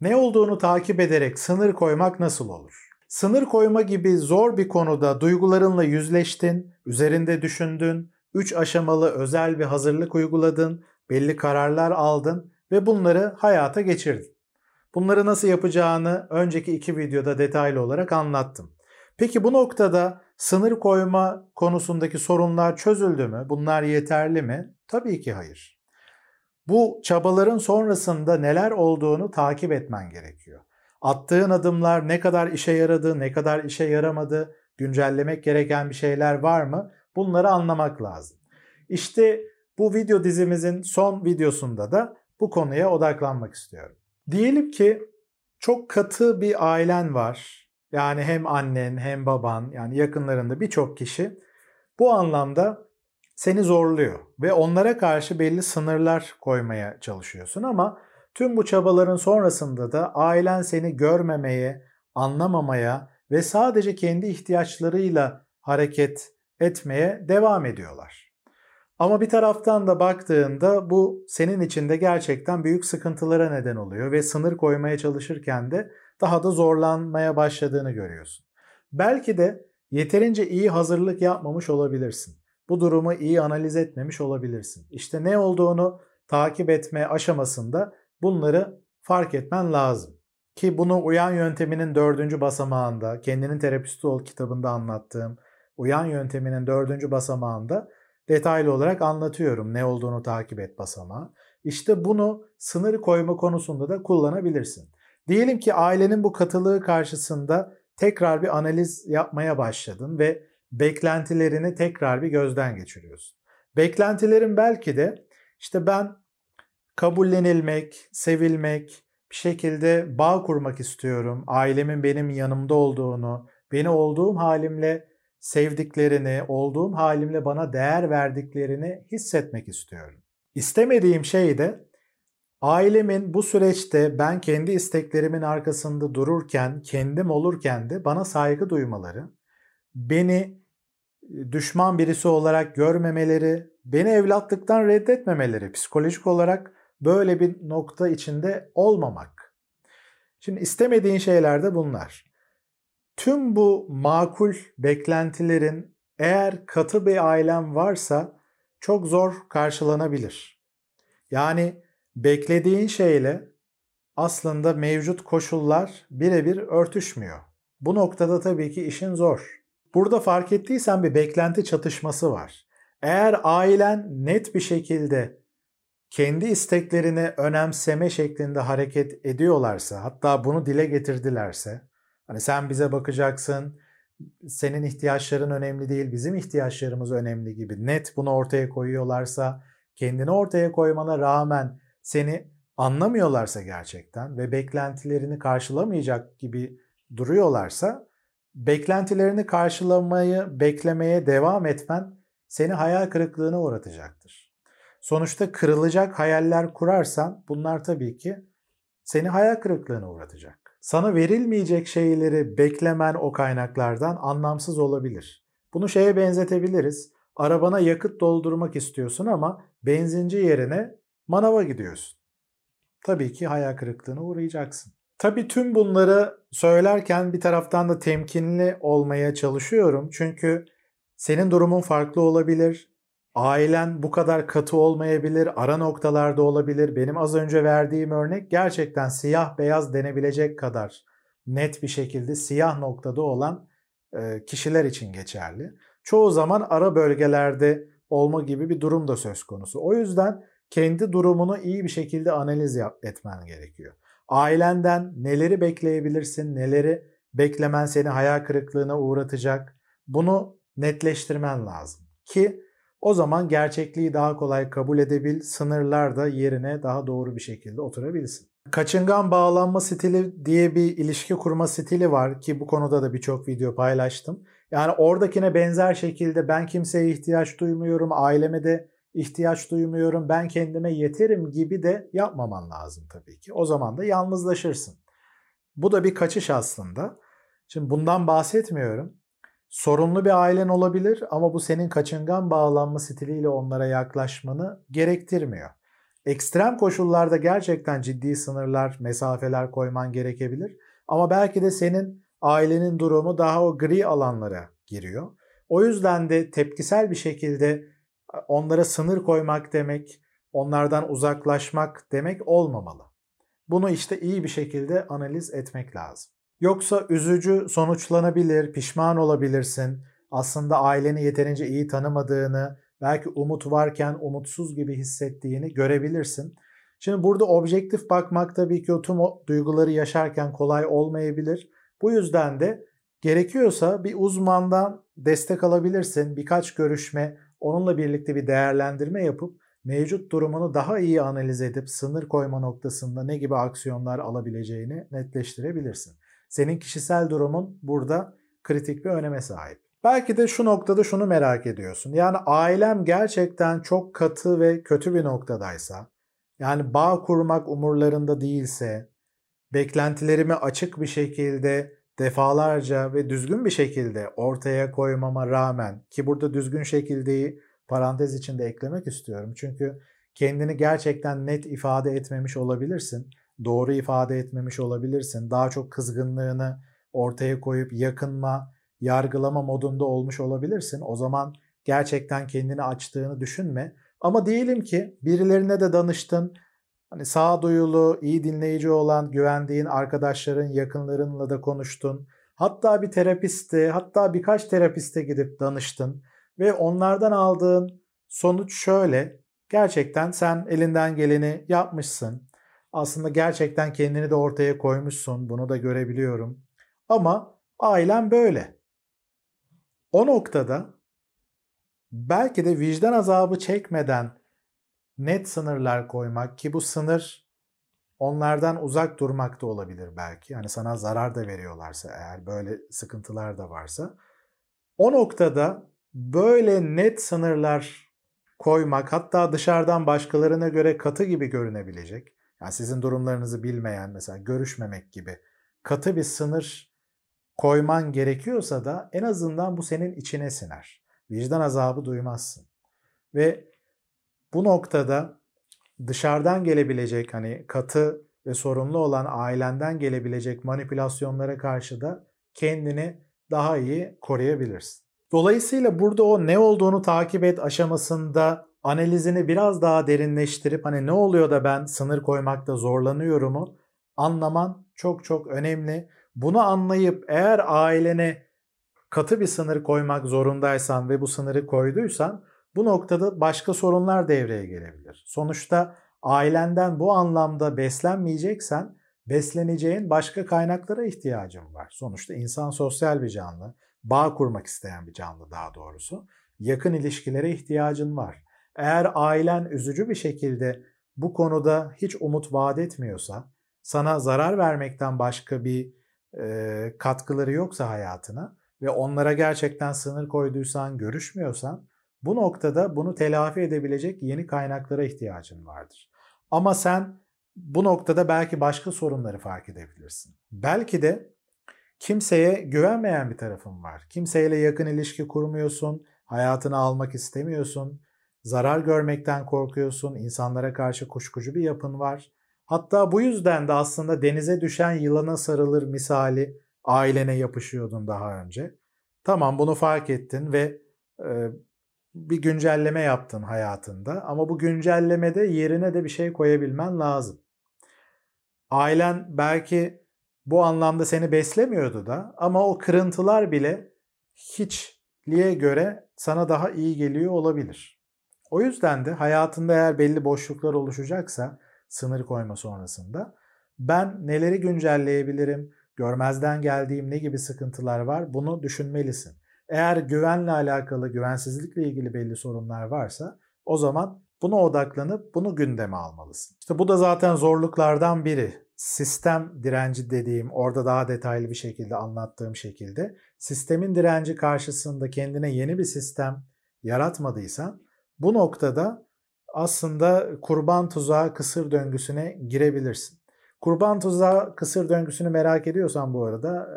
Ne olduğunu takip ederek sınır koymak nasıl olur? Sınır koyma gibi zor bir konuda duygularınla yüzleştin, üzerinde düşündün, 3 aşamalı özel bir hazırlık uyguladın, belli kararlar aldın ve bunları hayata geçirdin. Bunları nasıl yapacağını önceki iki videoda detaylı olarak anlattım. Peki bu noktada sınır koyma konusundaki sorunlar çözüldü mü? Bunlar yeterli mi? Tabii ki hayır. Bu çabaların sonrasında neler olduğunu takip etmen gerekiyor. Attığın adımlar ne kadar işe yaradı, ne kadar işe yaramadı, güncellemek gereken bir şeyler var mı? Bunları anlamak lazım. İşte bu video dizimizin son videosunda da bu konuya odaklanmak istiyorum. Diyelim ki çok katı bir ailen var. Yani hem annen hem baban yani yakınlarında birçok kişi bu anlamda seni zorluyor ve onlara karşı belli sınırlar koymaya çalışıyorsun ama tüm bu çabaların sonrasında da ailen seni görmemeye, anlamamaya ve sadece kendi ihtiyaçlarıyla hareket etmeye devam ediyorlar. Ama bir taraftan da baktığında bu senin içinde gerçekten büyük sıkıntılara neden oluyor ve sınır koymaya çalışırken de daha da zorlanmaya başladığını görüyorsun. Belki de yeterince iyi hazırlık yapmamış olabilirsin. Bu durumu iyi analiz etmemiş olabilirsin. İşte ne olduğunu takip etme aşamasında bunları fark etmen lazım. Ki bunu uyan yönteminin dördüncü basamağında, kendinin terapisti ol kitabında anlattığım uyan yönteminin dördüncü basamağında detaylı olarak anlatıyorum ne olduğunu takip et basamağı. İşte bunu sınır koyma konusunda da kullanabilirsin. Diyelim ki ailenin bu katılığı karşısında tekrar bir analiz yapmaya başladın ve beklentilerini tekrar bir gözden geçiriyorsun. Beklentilerin belki de işte ben kabullenilmek, sevilmek, bir şekilde bağ kurmak istiyorum. Ailemin benim yanımda olduğunu, beni olduğum halimle sevdiklerini, olduğum halimle bana değer verdiklerini hissetmek istiyorum. İstemediğim şey de ailemin bu süreçte ben kendi isteklerimin arkasında dururken, kendim olurken de bana saygı duymaları, beni düşman birisi olarak görmemeleri, beni evlatlıktan reddetmemeleri, psikolojik olarak böyle bir nokta içinde olmamak. Şimdi istemediğin şeyler de bunlar. Tüm bu makul beklentilerin eğer katı bir ailen varsa çok zor karşılanabilir. Yani beklediğin şeyle aslında mevcut koşullar birebir örtüşmüyor. Bu noktada tabii ki işin zor. Burada fark ettiysen bir beklenti çatışması var. Eğer ailen net bir şekilde kendi isteklerini önemseme şeklinde hareket ediyorlarsa, hatta bunu dile getirdilerse, Hani sen bize bakacaksın, senin ihtiyaçların önemli değil, bizim ihtiyaçlarımız önemli gibi net bunu ortaya koyuyorlarsa, kendini ortaya koymana rağmen seni anlamıyorlarsa gerçekten ve beklentilerini karşılamayacak gibi duruyorlarsa, beklentilerini karşılamayı beklemeye devam etmen seni hayal kırıklığına uğratacaktır. Sonuçta kırılacak hayaller kurarsan bunlar tabii ki seni hayal kırıklığına uğratacak. Sana verilmeyecek şeyleri beklemen o kaynaklardan anlamsız olabilir. Bunu şeye benzetebiliriz. Arabana yakıt doldurmak istiyorsun ama benzinci yerine manava gidiyorsun. Tabii ki hayal kırıklığına uğrayacaksın. Tabii tüm bunları söylerken bir taraftan da temkinli olmaya çalışıyorum. Çünkü senin durumun farklı olabilir. Ailen bu kadar katı olmayabilir, ara noktalarda olabilir. Benim az önce verdiğim örnek gerçekten siyah beyaz denebilecek kadar net bir şekilde siyah noktada olan kişiler için geçerli. Çoğu zaman ara bölgelerde olma gibi bir durum da söz konusu. O yüzden kendi durumunu iyi bir şekilde analiz etmen gerekiyor. Ailenden neleri bekleyebilirsin, neleri beklemen seni hayal kırıklığına uğratacak bunu netleştirmen lazım. Ki o zaman gerçekliği daha kolay kabul edebil, sınırlar da yerine daha doğru bir şekilde oturabilsin. Kaçıngan bağlanma stili diye bir ilişki kurma stili var ki bu konuda da birçok video paylaştım. Yani oradakine benzer şekilde ben kimseye ihtiyaç duymuyorum, aileme de ihtiyaç duymuyorum, ben kendime yeterim gibi de yapmaman lazım tabii ki. O zaman da yalnızlaşırsın. Bu da bir kaçış aslında. Şimdi bundan bahsetmiyorum. Sorunlu bir ailen olabilir ama bu senin kaçıngan bağlanma stiliyle onlara yaklaşmanı gerektirmiyor. Ekstrem koşullarda gerçekten ciddi sınırlar, mesafeler koyman gerekebilir. Ama belki de senin ailenin durumu daha o gri alanlara giriyor. O yüzden de tepkisel bir şekilde onlara sınır koymak demek, onlardan uzaklaşmak demek olmamalı. Bunu işte iyi bir şekilde analiz etmek lazım. Yoksa üzücü sonuçlanabilir, pişman olabilirsin. Aslında aileni yeterince iyi tanımadığını, belki umut varken umutsuz gibi hissettiğini görebilirsin. Şimdi burada objektif bakmak tabii ki o tüm o duyguları yaşarken kolay olmayabilir. Bu yüzden de gerekiyorsa bir uzmandan destek alabilirsin. Birkaç görüşme, onunla birlikte bir değerlendirme yapıp mevcut durumunu daha iyi analiz edip sınır koyma noktasında ne gibi aksiyonlar alabileceğini netleştirebilirsin. Senin kişisel durumun burada kritik bir öneme sahip. Belki de şu noktada şunu merak ediyorsun. Yani ailem gerçekten çok katı ve kötü bir noktadaysa, yani bağ kurmak umurlarında değilse, beklentilerimi açık bir şekilde defalarca ve düzgün bir şekilde ortaya koymama rağmen ki burada düzgün şekildeyi parantez içinde eklemek istiyorum. Çünkü kendini gerçekten net ifade etmemiş olabilirsin. Doğru ifade etmemiş olabilirsin. Daha çok kızgınlığını ortaya koyup yakınma, yargılama modunda olmuş olabilirsin. O zaman gerçekten kendini açtığını düşünme. Ama diyelim ki birilerine de danıştın. Hani sağduyulu, iyi dinleyici olan, güvendiğin arkadaşların, yakınlarınla da konuştun. Hatta bir terapiste, hatta birkaç terapiste gidip danıştın ve onlardan aldığın sonuç şöyle. Gerçekten sen elinden geleni yapmışsın. Aslında gerçekten kendini de ortaya koymuşsun. Bunu da görebiliyorum. Ama ailen böyle. O noktada belki de vicdan azabı çekmeden net sınırlar koymak ki bu sınır onlardan uzak durmak da olabilir belki. Yani sana zarar da veriyorlarsa eğer böyle sıkıntılar da varsa. O noktada böyle net sınırlar koymak hatta dışarıdan başkalarına göre katı gibi görünebilecek. Yani sizin durumlarınızı bilmeyen mesela görüşmemek gibi katı bir sınır koyman gerekiyorsa da en azından bu senin içine siner. Vicdan azabı duymazsın. Ve bu noktada dışarıdan gelebilecek hani katı ve sorunlu olan ailenden gelebilecek manipülasyonlara karşı da kendini daha iyi koruyabilirsin. Dolayısıyla burada o ne olduğunu takip et aşamasında analizini biraz daha derinleştirip hani ne oluyor da ben sınır koymakta zorlanıyorumu anlaman çok çok önemli. Bunu anlayıp eğer ailene katı bir sınır koymak zorundaysan ve bu sınırı koyduysan bu noktada başka sorunlar devreye gelebilir. Sonuçta ailenden bu anlamda beslenmeyeceksen besleneceğin başka kaynaklara ihtiyacın var. Sonuçta insan sosyal bir canlı, bağ kurmak isteyen bir canlı daha doğrusu. Yakın ilişkilere ihtiyacın var. Eğer ailen üzücü bir şekilde bu konuda hiç umut vaat etmiyorsa, sana zarar vermekten başka bir e, katkıları yoksa hayatına ve onlara gerçekten sınır koyduysan, görüşmüyorsan bu noktada bunu telafi edebilecek yeni kaynaklara ihtiyacın vardır. Ama sen bu noktada belki başka sorunları fark edebilirsin. Belki de kimseye güvenmeyen bir tarafın var. Kimseyle yakın ilişki kurmuyorsun, hayatını almak istemiyorsun, zarar görmekten korkuyorsun, insanlara karşı kuşkucu bir yapın var. Hatta bu yüzden de aslında denize düşen yılana sarılır misali ailene yapışıyordun daha önce. Tamam bunu fark ettin ve e, bir güncelleme yaptın hayatında ama bu güncellemede yerine de bir şey koyabilmen lazım. Ailen belki bu anlamda seni beslemiyordu da ama o kırıntılar bile hiçliğe göre sana daha iyi geliyor olabilir. O yüzden de hayatında eğer belli boşluklar oluşacaksa sınır koyma sonrasında ben neleri güncelleyebilirim, görmezden geldiğim ne gibi sıkıntılar var bunu düşünmelisin. Eğer güvenle alakalı, güvensizlikle ilgili belli sorunlar varsa o zaman buna odaklanıp bunu gündeme almalısın. İşte bu da zaten zorluklardan biri. Sistem direnci dediğim, orada daha detaylı bir şekilde anlattığım şekilde sistemin direnci karşısında kendine yeni bir sistem yaratmadıysan bu noktada aslında kurban tuzağı kısır döngüsüne girebilirsin. Kurban tuzağı kısır döngüsünü merak ediyorsan bu arada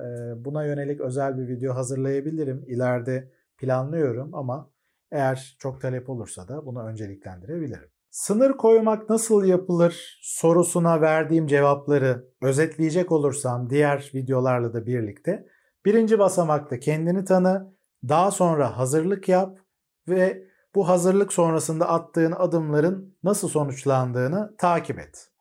buna yönelik özel bir video hazırlayabilirim. İleride planlıyorum ama eğer çok talep olursa da bunu önceliklendirebilirim. Sınır koymak nasıl yapılır sorusuna verdiğim cevapları özetleyecek olursam diğer videolarla da birlikte birinci basamakta kendini tanı, daha sonra hazırlık yap ve bu hazırlık sonrasında attığın adımların nasıl sonuçlandığını takip et.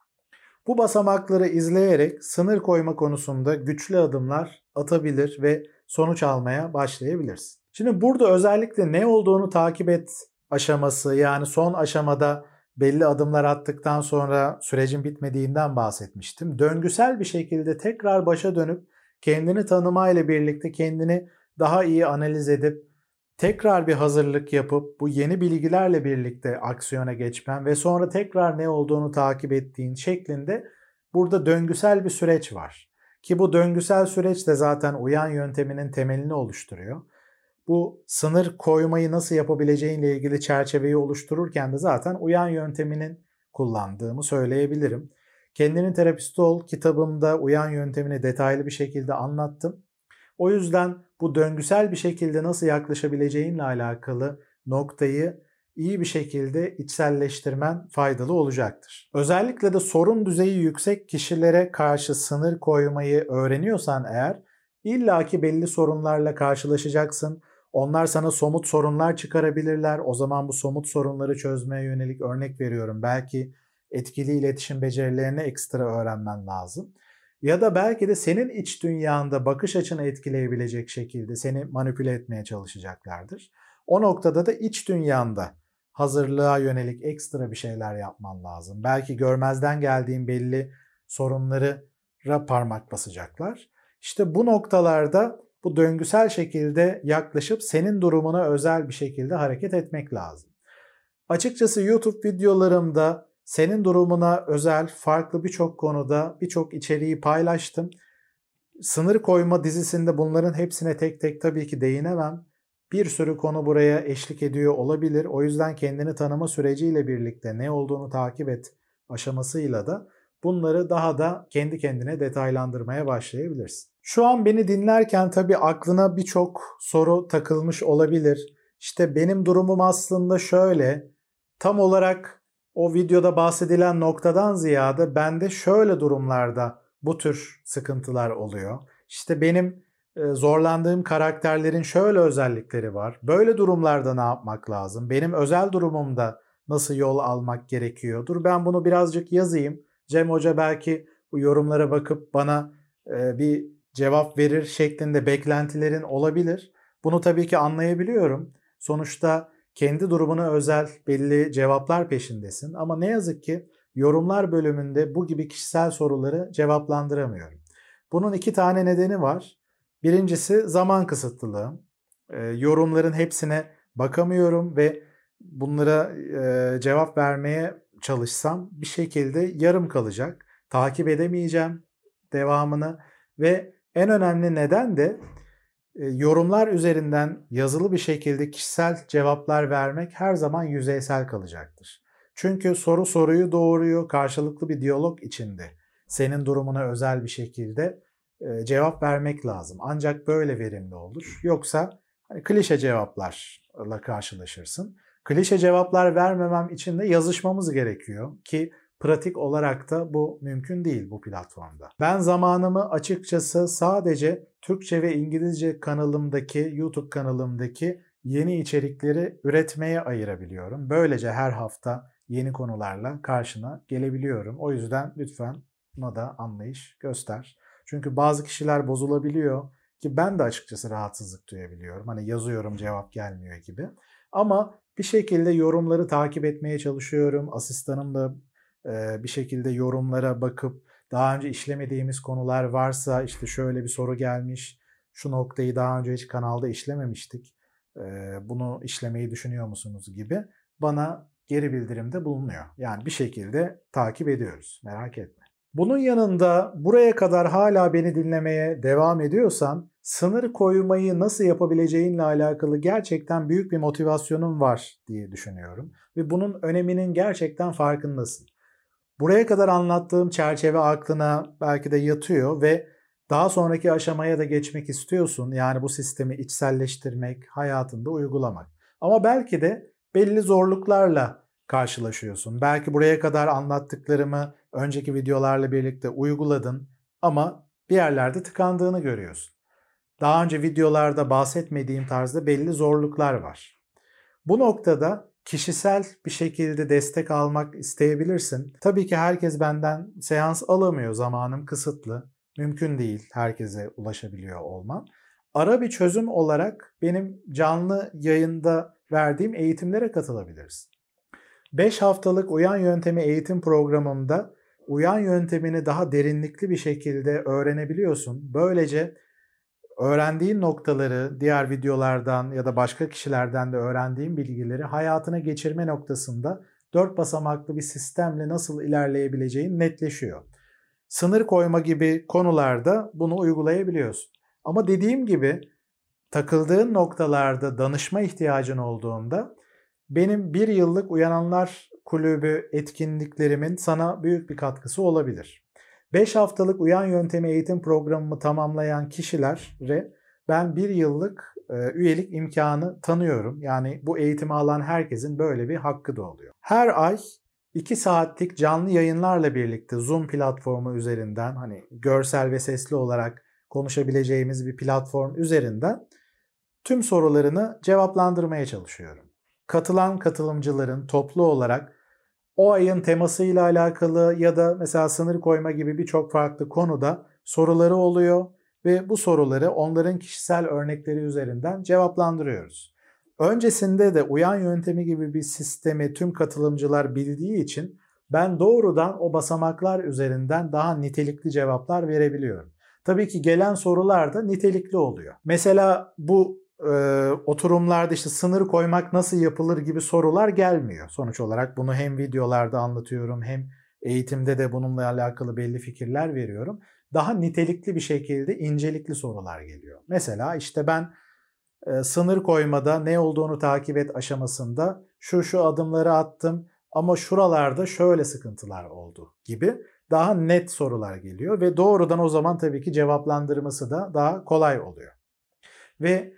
Bu basamakları izleyerek sınır koyma konusunda güçlü adımlar atabilir ve sonuç almaya başlayabilirsin. Şimdi burada özellikle ne olduğunu takip et aşaması yani son aşamada belli adımlar attıktan sonra sürecin bitmediğinden bahsetmiştim. Döngüsel bir şekilde tekrar başa dönüp kendini tanımayla birlikte kendini daha iyi analiz edip tekrar bir hazırlık yapıp bu yeni bilgilerle birlikte aksiyona geçmen ve sonra tekrar ne olduğunu takip ettiğin şeklinde burada döngüsel bir süreç var. Ki bu döngüsel süreç de zaten uyan yönteminin temelini oluşturuyor. Bu sınır koymayı nasıl yapabileceğinle ilgili çerçeveyi oluştururken de zaten uyan yönteminin kullandığımı söyleyebilirim. Kendinin terapisti ol kitabımda uyan yöntemini detaylı bir şekilde anlattım. O yüzden bu döngüsel bir şekilde nasıl yaklaşabileceğinle alakalı noktayı iyi bir şekilde içselleştirmen faydalı olacaktır. Özellikle de sorun düzeyi yüksek kişilere karşı sınır koymayı öğreniyorsan eğer illaki belli sorunlarla karşılaşacaksın. Onlar sana somut sorunlar çıkarabilirler. O zaman bu somut sorunları çözmeye yönelik örnek veriyorum. Belki etkili iletişim becerilerini ekstra öğrenmen lazım. Ya da belki de senin iç dünyanda bakış açını etkileyebilecek şekilde seni manipüle etmeye çalışacaklardır. O noktada da iç dünyanda hazırlığa yönelik ekstra bir şeyler yapman lazım. Belki görmezden geldiğin belli sorunları parmak basacaklar. İşte bu noktalarda bu döngüsel şekilde yaklaşıp senin durumuna özel bir şekilde hareket etmek lazım. Açıkçası YouTube videolarımda senin durumuna özel farklı birçok konuda birçok içeriği paylaştım. Sınır koyma dizisinde bunların hepsine tek tek tabii ki değinemem. Bir sürü konu buraya eşlik ediyor olabilir. O yüzden kendini tanıma süreciyle birlikte ne olduğunu takip et aşamasıyla da bunları daha da kendi kendine detaylandırmaya başlayabilirsin. Şu an beni dinlerken tabii aklına birçok soru takılmış olabilir. İşte benim durumum aslında şöyle. Tam olarak o videoda bahsedilen noktadan ziyade bende şöyle durumlarda bu tür sıkıntılar oluyor. İşte benim e, zorlandığım karakterlerin şöyle özellikleri var. Böyle durumlarda ne yapmak lazım? Benim özel durumumda nasıl yol almak gerekiyor? Dur ben bunu birazcık yazayım. Cem Hoca belki bu yorumlara bakıp bana e, bir cevap verir şeklinde beklentilerin olabilir. Bunu tabii ki anlayabiliyorum. Sonuçta kendi durumuna özel belli cevaplar peşindesin ama ne yazık ki yorumlar bölümünde bu gibi kişisel soruları cevaplandıramıyorum. Bunun iki tane nedeni var. Birincisi zaman kısıtlılığı. E, yorumların hepsine bakamıyorum ve bunlara e, cevap vermeye çalışsam bir şekilde yarım kalacak. Takip edemeyeceğim devamını ve en önemli neden de yorumlar üzerinden yazılı bir şekilde kişisel cevaplar vermek her zaman yüzeysel kalacaktır. Çünkü soru soruyu doğuruyor, karşılıklı bir diyalog içinde senin durumuna özel bir şekilde cevap vermek lazım. Ancak böyle verimli olur. Yoksa hani klişe cevaplarla karşılaşırsın. Klişe cevaplar vermemem için de yazışmamız gerekiyor ki pratik olarak da bu mümkün değil bu platformda. Ben zamanımı açıkçası sadece Türkçe ve İngilizce kanalımdaki, YouTube kanalımdaki yeni içerikleri üretmeye ayırabiliyorum. Böylece her hafta yeni konularla karşına gelebiliyorum. O yüzden lütfen buna da anlayış göster. Çünkü bazı kişiler bozulabiliyor ki ben de açıkçası rahatsızlık duyabiliyorum. Hani yazıyorum cevap gelmiyor gibi. Ama bir şekilde yorumları takip etmeye çalışıyorum. Asistanım da bir şekilde yorumlara bakıp daha önce işlemediğimiz konular varsa işte şöyle bir soru gelmiş, şu noktayı daha önce hiç kanalda işlememiştik, bunu işlemeyi düşünüyor musunuz gibi bana geri bildirimde bulunuyor. Yani bir şekilde takip ediyoruz merak etme. Bunun yanında buraya kadar hala beni dinlemeye devam ediyorsan sınır koymayı nasıl yapabileceğinle alakalı gerçekten büyük bir motivasyonun var diye düşünüyorum. Ve bunun öneminin gerçekten farkındasın. Buraya kadar anlattığım çerçeve aklına belki de yatıyor ve daha sonraki aşamaya da geçmek istiyorsun. Yani bu sistemi içselleştirmek, hayatında uygulamak. Ama belki de belli zorluklarla karşılaşıyorsun. Belki buraya kadar anlattıklarımı önceki videolarla birlikte uyguladın ama bir yerlerde tıkandığını görüyorsun. Daha önce videolarda bahsetmediğim tarzda belli zorluklar var. Bu noktada kişisel bir şekilde destek almak isteyebilirsin. Tabii ki herkes benden seans alamıyor. Zamanım kısıtlı. Mümkün değil herkese ulaşabiliyor olmam. Ara bir çözüm olarak benim canlı yayında verdiğim eğitimlere katılabilirsin. 5 haftalık uyan yöntemi eğitim programımda uyan yöntemini daha derinlikli bir şekilde öğrenebiliyorsun. Böylece öğrendiğin noktaları diğer videolardan ya da başka kişilerden de öğrendiğin bilgileri hayatına geçirme noktasında dört basamaklı bir sistemle nasıl ilerleyebileceğin netleşiyor. Sınır koyma gibi konularda bunu uygulayabiliyorsun. Ama dediğim gibi takıldığın noktalarda danışma ihtiyacın olduğunda benim bir yıllık Uyananlar Kulübü etkinliklerimin sana büyük bir katkısı olabilir. 5 haftalık uyan yöntemi eğitim programımı tamamlayan kişilere ben bir yıllık e, üyelik imkanı tanıyorum. Yani bu eğitimi alan herkesin böyle bir hakkı da oluyor. Her ay 2 saatlik canlı yayınlarla birlikte Zoom platformu üzerinden hani görsel ve sesli olarak konuşabileceğimiz bir platform üzerinden tüm sorularını cevaplandırmaya çalışıyorum. Katılan katılımcıların toplu olarak o ayın temasıyla alakalı ya da mesela sınır koyma gibi birçok farklı konuda soruları oluyor ve bu soruları onların kişisel örnekleri üzerinden cevaplandırıyoruz. Öncesinde de uyan yöntemi gibi bir sistemi tüm katılımcılar bildiği için ben doğrudan o basamaklar üzerinden daha nitelikli cevaplar verebiliyorum. Tabii ki gelen sorular da nitelikli oluyor. Mesela bu e, oturumlarda işte sınır koymak nasıl yapılır gibi sorular gelmiyor. Sonuç olarak bunu hem videolarda anlatıyorum hem eğitimde de bununla alakalı belli fikirler veriyorum. Daha nitelikli bir şekilde incelikli sorular geliyor. Mesela işte ben e, sınır koymada ne olduğunu takip et aşamasında şu şu adımları attım ama şuralarda şöyle sıkıntılar oldu gibi daha net sorular geliyor ve doğrudan o zaman tabii ki cevaplandırması da daha kolay oluyor. Ve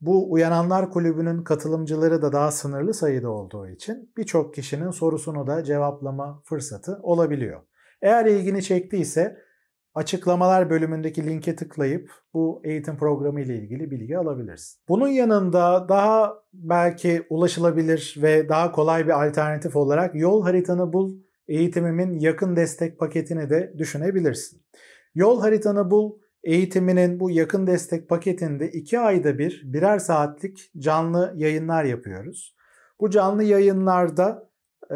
bu Uyananlar Kulübü'nün katılımcıları da daha sınırlı sayıda olduğu için birçok kişinin sorusunu da cevaplama fırsatı olabiliyor. Eğer ilgini çektiyse açıklamalar bölümündeki linke tıklayıp bu eğitim programı ile ilgili bilgi alabilirsin. Bunun yanında daha belki ulaşılabilir ve daha kolay bir alternatif olarak yol haritanı bul eğitimimin yakın destek paketini de düşünebilirsin. Yol haritanı bul eğitiminin bu yakın destek paketinde 2 ayda bir birer saatlik canlı yayınlar yapıyoruz. Bu canlı yayınlarda e,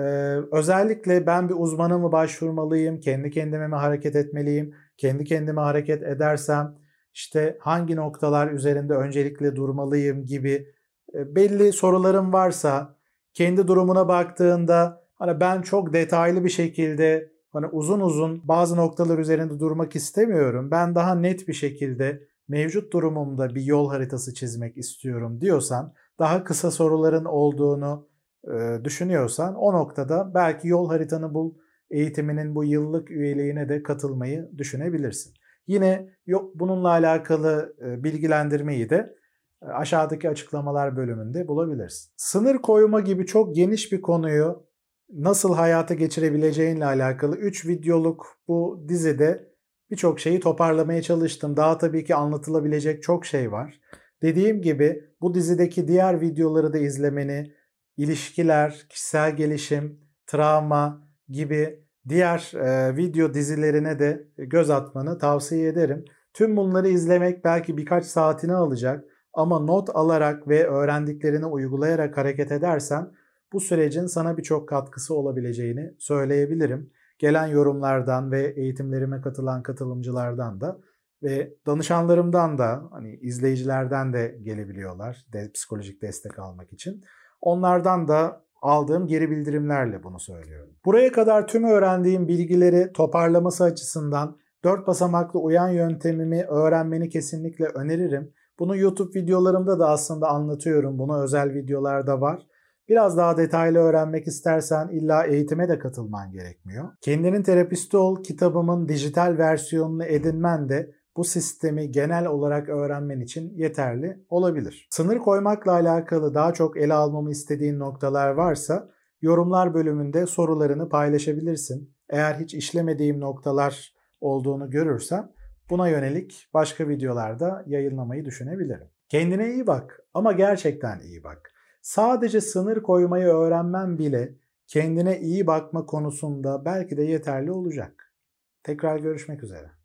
özellikle ben bir uzmana mı başvurmalıyım, kendi kendime mi hareket etmeliyim, kendi kendime hareket edersem işte hangi noktalar üzerinde öncelikle durmalıyım gibi e, belli sorularım varsa kendi durumuna baktığında hani ben çok detaylı bir şekilde hani uzun uzun bazı noktalar üzerinde durmak istemiyorum. Ben daha net bir şekilde mevcut durumumda bir yol haritası çizmek istiyorum diyorsan, daha kısa soruların olduğunu e, düşünüyorsan o noktada belki yol haritanı bul eğitiminin bu yıllık üyeliğine de katılmayı düşünebilirsin. Yine yok bununla alakalı e, bilgilendirmeyi de e, aşağıdaki açıklamalar bölümünde bulabilirsin. Sınır koyma gibi çok geniş bir konuyu nasıl hayata geçirebileceğinle alakalı 3 videoluk bu dizide birçok şeyi toparlamaya çalıştım. Daha tabii ki anlatılabilecek çok şey var. Dediğim gibi bu dizideki diğer videoları da izlemeni, ilişkiler, kişisel gelişim, travma gibi diğer e, video dizilerine de göz atmanı tavsiye ederim. Tüm bunları izlemek belki birkaç saatini alacak ama not alarak ve öğrendiklerini uygulayarak hareket edersen bu sürecin sana birçok katkısı olabileceğini söyleyebilirim. Gelen yorumlardan ve eğitimlerime katılan katılımcılardan da ve danışanlarımdan da hani izleyicilerden de gelebiliyorlar de, psikolojik destek almak için. Onlardan da aldığım geri bildirimlerle bunu söylüyorum. Buraya kadar tüm öğrendiğim bilgileri toparlaması açısından dört basamaklı uyan yöntemimi öğrenmeni kesinlikle öneririm. Bunu YouTube videolarımda da aslında anlatıyorum. Buna özel videolar da var. Biraz daha detaylı öğrenmek istersen illa eğitime de katılman gerekmiyor. Kendinin terapisti ol kitabımın dijital versiyonunu edinmen de bu sistemi genel olarak öğrenmen için yeterli olabilir. Sınır koymakla alakalı daha çok ele almamı istediğin noktalar varsa Yorumlar bölümünde sorularını paylaşabilirsin. Eğer hiç işlemediğim noktalar olduğunu görürsem buna yönelik başka videolarda yayınlamayı düşünebilirim. Kendine iyi bak ama gerçekten iyi bak. Sadece sınır koymayı öğrenmen bile kendine iyi bakma konusunda belki de yeterli olacak. Tekrar görüşmek üzere.